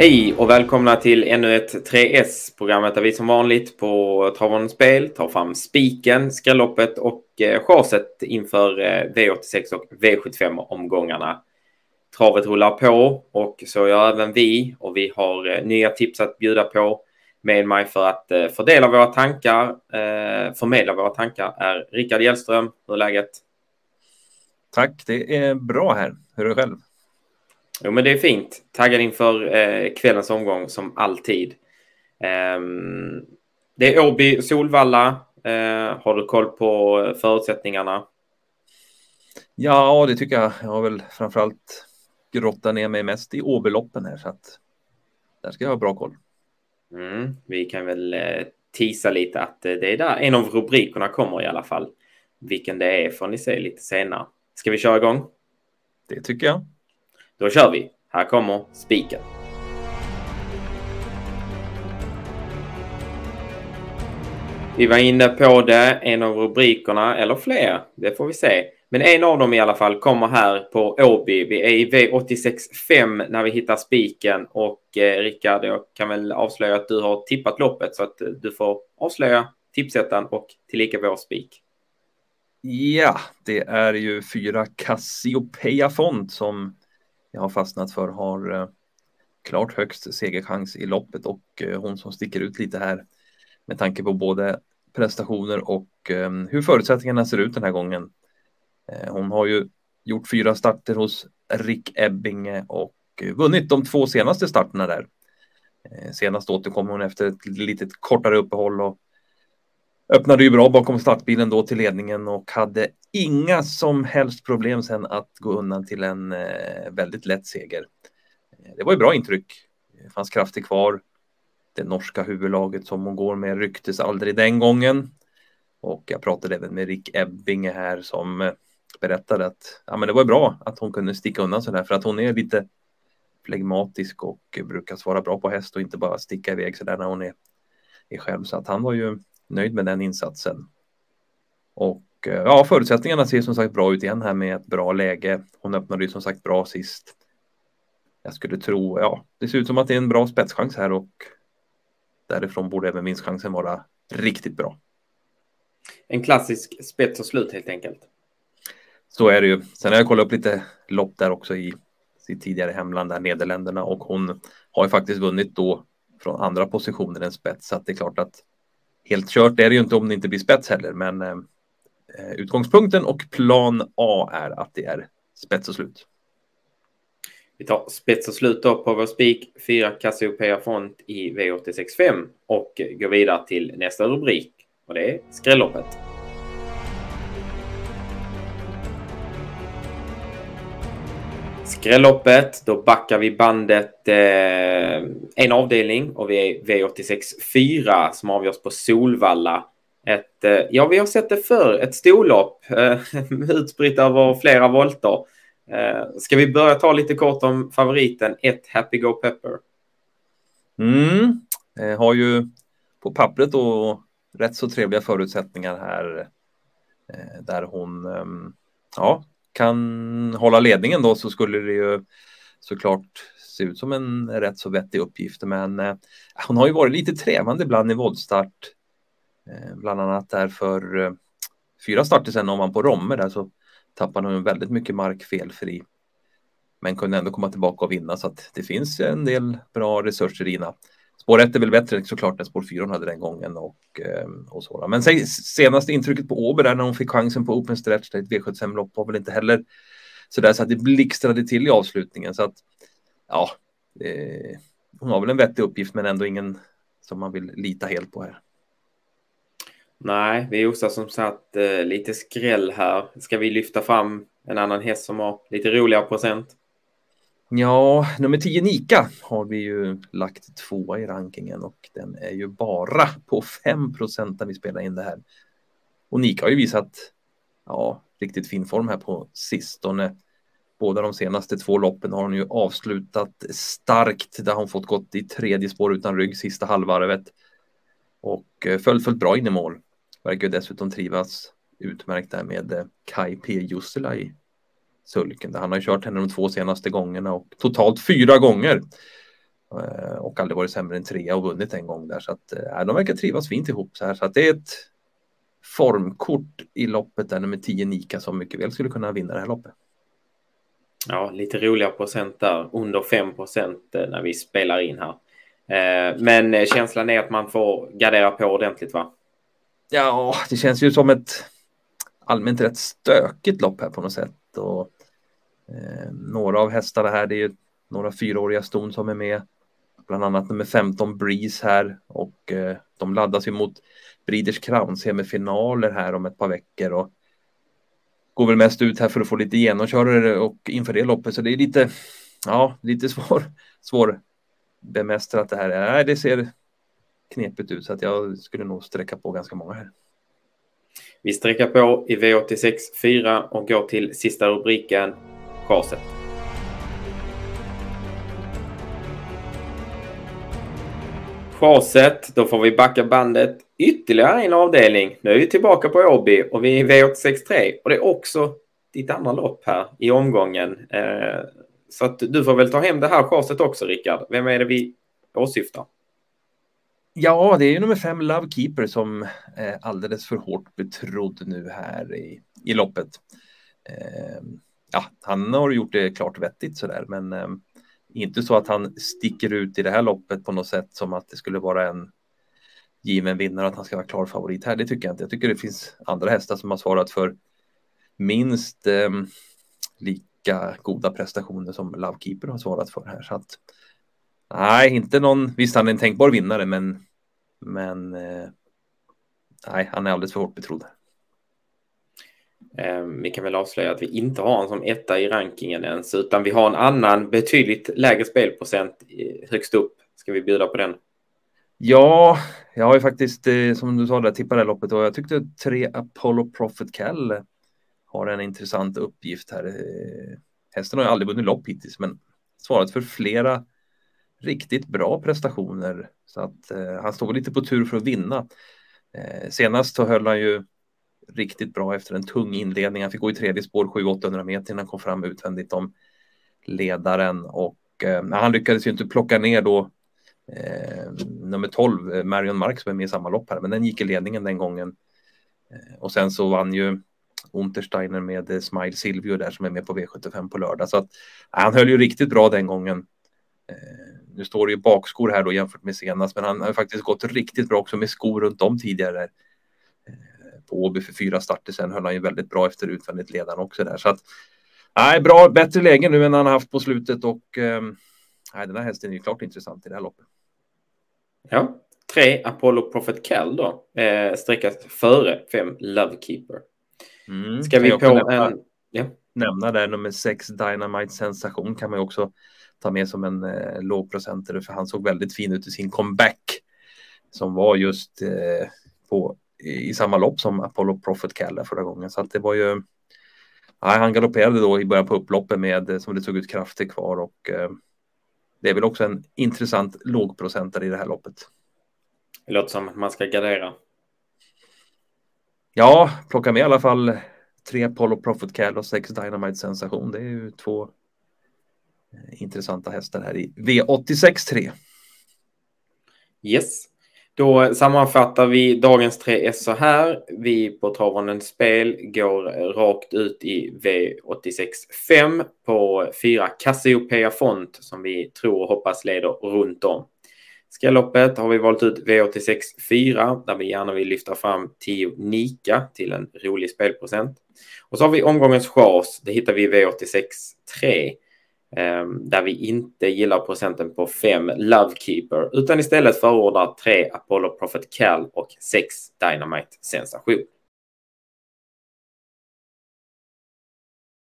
Hej och välkomna till ännu ett 3S, programmet där vi som vanligt på Travon Spel tar fram spiken, skrälloppet och eh, chaset inför eh, V86 och V75-omgångarna. Travet rullar på och så gör även vi och vi har eh, nya tips att bjuda på. Med mig för att fördela våra tankar, förmedla våra tankar är Rickard Hjellström. Hur är läget? Tack, det är bra här. Hur är det själv? Jo, men det är fint. Taggad inför eh, kvällens omgång som alltid. Eh, det är Åby Solvalla. Eh, har du koll på förutsättningarna? Ja, det tycker jag. Jag har väl framförallt grottat ner mig mest i Åbyloppen här så att där ska jag ha bra koll. Mm, vi kan väl eh, tisa lite att eh, det är där en av rubrikerna kommer i alla fall. Vilken det är får ni se lite senare. Ska vi köra igång? Det tycker jag. Då kör vi. Här kommer spiken. Vi var inne på det, en av rubrikerna, eller fler, det får vi se. Men en av dem i alla fall kommer här på Åby. Vi är i V86.5 när vi hittar spiken och eh, Rickard, jag kan väl avslöja att du har tippat loppet så att eh, du får avslöja tipsettan och tillika vår spik. Ja, det är ju fyra Cassiopeia Font som jag har fastnat för har eh, klart högst segerchans i loppet och eh, hon som sticker ut lite här med tanke på både prestationer och ehm, hur förutsättningarna ser ut den här gången. Eh, hon har ju gjort fyra starter hos Rick Ebbinge och vunnit de två senaste starterna där. Senast återkom hon efter ett litet kortare uppehåll och öppnade ju bra bakom startbilen då till ledningen och hade inga som helst problem sen att gå undan till en eh, väldigt lätt seger. Eh, det var ju bra intryck. Det fanns krafter kvar. Det norska huvudlaget som hon går med rycktes aldrig den gången. Och jag pratade även med Rick Ebbinge här som eh, berättade att ja, men det var bra att hon kunde sticka undan sådär för att hon är lite flegmatisk och brukar svara bra på häst och inte bara sticka iväg sådär när hon är, är själv. Så att han var ju nöjd med den insatsen. Och eh, ja, förutsättningarna ser som sagt bra ut igen här med ett bra läge. Hon öppnade ju som sagt bra sist. Jag skulle tro, ja, det ser ut som att det är en bra spetschans här och därifrån borde även vinstchansen vara riktigt bra. En klassisk spets och slut helt enkelt. Så är det ju. Sen har jag kollat upp lite lopp där också i sitt tidigare hemland, där Nederländerna och hon har ju faktiskt vunnit då från andra positioner än spets. Så att det är klart att helt kört är det ju inte om det inte blir spets heller, men eh, utgångspunkten och plan A är att det är spets och slut. Vi tar spets och slut då på vår spik 4 Cassiopeia Font i V865 och går vidare till nästa rubrik och det är skrälloppet. Skrälloppet, då backar vi bandet eh, en avdelning och vi är V86 4 som avgörs på Solvalla. Ett, eh, ja, vi har sett det för ett storlopp eh, utspritt över flera volter. Eh, ska vi börja ta lite kort om favoriten, ett Happy Go Pepper? Mm, eh, har ju på pappret då rätt så trevliga förutsättningar här eh, där hon ehm, ja, kan hålla ledningen då så skulle det ju såklart se ut som en rätt så vettig uppgift. Men eh, hon har ju varit lite trevande ibland i voltstart. Eh, bland annat därför eh, fyra starter sen om man på Romme där så tappade hon väldigt mycket mark felfri. Men kunde ändå komma tillbaka och vinna så att det finns en del bra resurser i Ina. Spår 1 är väl bättre såklart än spår 4 hon hade den gången och, ehm, och så. Men senaste intrycket på Åby där när hon fick chansen på open stretch, där ett V75-lopp var väl inte heller så där så att det blixtrade till i avslutningen. Så att ja, eh, hon har väl en vettig uppgift men ändå ingen som man vill lita helt på här. Nej, vi osar som sagt eh, lite skräll här. Ska vi lyfta fram en annan häst som har lite roligare procent? Ja, nummer 10 Nika har vi ju lagt tvåa i rankingen och den är ju bara på 5 procent när vi spelar in det här. Och Nika har ju visat ja, riktigt fin form här på sistone. Båda de senaste två loppen har hon ju avslutat starkt där hon fått gått i tredje spår utan rygg sista halvvarvet. Och eh, föll fullt bra in i mål. Verkar dessutom trivas utmärkt där med eh, Kai P. Jussila i sulken. Han har kört henne de två senaste gångerna och totalt fyra gånger Eh, och aldrig varit sämre än trea och vunnit en gång där. Så att eh, de verkar trivas fint ihop så här. Så att det är ett formkort i loppet där nummer 10 Nika som mycket väl skulle kunna vinna det här loppet. Ja, lite roliga procent där. Under 5 procent när vi spelar in här. Men känslan är att man får gardera på ordentligt va? Ja, det känns ju som ett allmänt rätt stökigt lopp här på något sätt. Och, eh, Eh, några av hästarna här, det är ju några fyraåriga ston som är med. Bland annat nummer 15 Breeze här och eh, de laddas ju mot Breeders Crown semifinaler här om ett par veckor och går väl mest ut här för att få lite genomkörare och inför det loppet så det är lite, ja, lite svår, svår bemästrat det här. Nej, det ser knepigt ut så att jag skulle nog sträcka på ganska många här. Vi sträcker på i V86 4 och går till sista rubriken, chaset. Chaset, då får vi backa bandet ytterligare en avdelning. Nu är vi tillbaka på Åby och vi är i V863 och det är också ditt andra lopp här i omgången. Eh, så att du får väl ta hem det här chaset också, Rickard. Vem är det vi åsyftar? Ja, det är ju nummer fem Lovekeeper som är alldeles för hårt betrodd nu här i, i loppet. Eh, Ja, han har gjort det klart vettigt sådär, men eh, inte så att han sticker ut i det här loppet på något sätt som att det skulle vara en given vinnare att han ska vara klar favorit här. Det tycker jag inte. Jag tycker det finns andra hästar som har svarat för minst eh, lika goda prestationer som Lovekeeper har svarat för här. Så att, nej, inte någon. Visst, han är en tänkbar vinnare, men men eh, nej, han är alldeles för hårt betrodd. Ehm, vi kan väl avslöja att vi inte har en som etta i rankingen ens, utan vi har en annan betydligt lägre spelprocent eh, högst upp. Ska vi bjuda på den? Ja, jag har ju faktiskt, eh, som du sa, där, tippat det här loppet och jag tyckte tre Apollo Profit Cal har en intressant uppgift här. Eh, hästen har ju aldrig vunnit lopp hittills, men svarat för flera riktigt bra prestationer. Så att eh, han står lite på tur för att vinna. Eh, senast så höll han ju riktigt bra efter en tung inledning. Han fick gå i tredje spår 700-800 meter innan han kom fram utvändigt om ledaren och eh, han lyckades ju inte plocka ner då eh, nummer 12, eh, Marion Mark som är med i samma lopp här, men den gick i ledningen den gången. Eh, och sen så vann ju Untersteiner med eh, Smile Silvio där som är med på V75 på lördag. Så att, eh, han höll ju riktigt bra den gången. Nu står det ju bakskor här då jämfört med senast, men han har faktiskt gått riktigt bra också med skor runt om tidigare. På Åby för fyra starter sen höll han ju väldigt bra efter utvändigt ledaren också där. Så att, nej, bra, bättre läge nu än han haft på slutet och eh, nej, den här hästen är ju klart intressant i det här loppet. Ja, tre Apollo Prophet Cal då, eh, sträckas före fem Lovekeeper. Mm, Ska vi på nämna, en... Ja. Nämna där nummer sex Dynamite Sensation kan man ju också ta med som en eh, lågprocentare för han såg väldigt fin ut i sin comeback som var just eh, på, i samma lopp som Apollo Prophet Kalle förra gången. Så att det var ju Nej, han galopperade då i början på upploppet med, som det såg ut, krafter kvar och eh, det är väl också en intressant lågprocentare i det här loppet. Det låter som att man ska gardera. Ja, plocka med i alla fall tre Apollo Prophet Cal och sex Dynamite Sensation. Det är ju två Eh, intressanta hästar här i V86 3. Yes. Då sammanfattar vi dagens tre S så här. Vi på Travonens spel går rakt ut i V86 5 på fyra Cassiopeia Font som vi tror och hoppas leder runt om. Skrälloppet har vi valt ut V86 4 där vi gärna vill lyfta fram 10 Nika till en rolig spelprocent. Och så har vi omgångens chas. Det hittar vi i V86 3 Ehm, där vi inte gillar procenten på 5 Lovekeeper utan istället förordar 3 Apollo Prophet Cal och 6 Dynamite Sensation.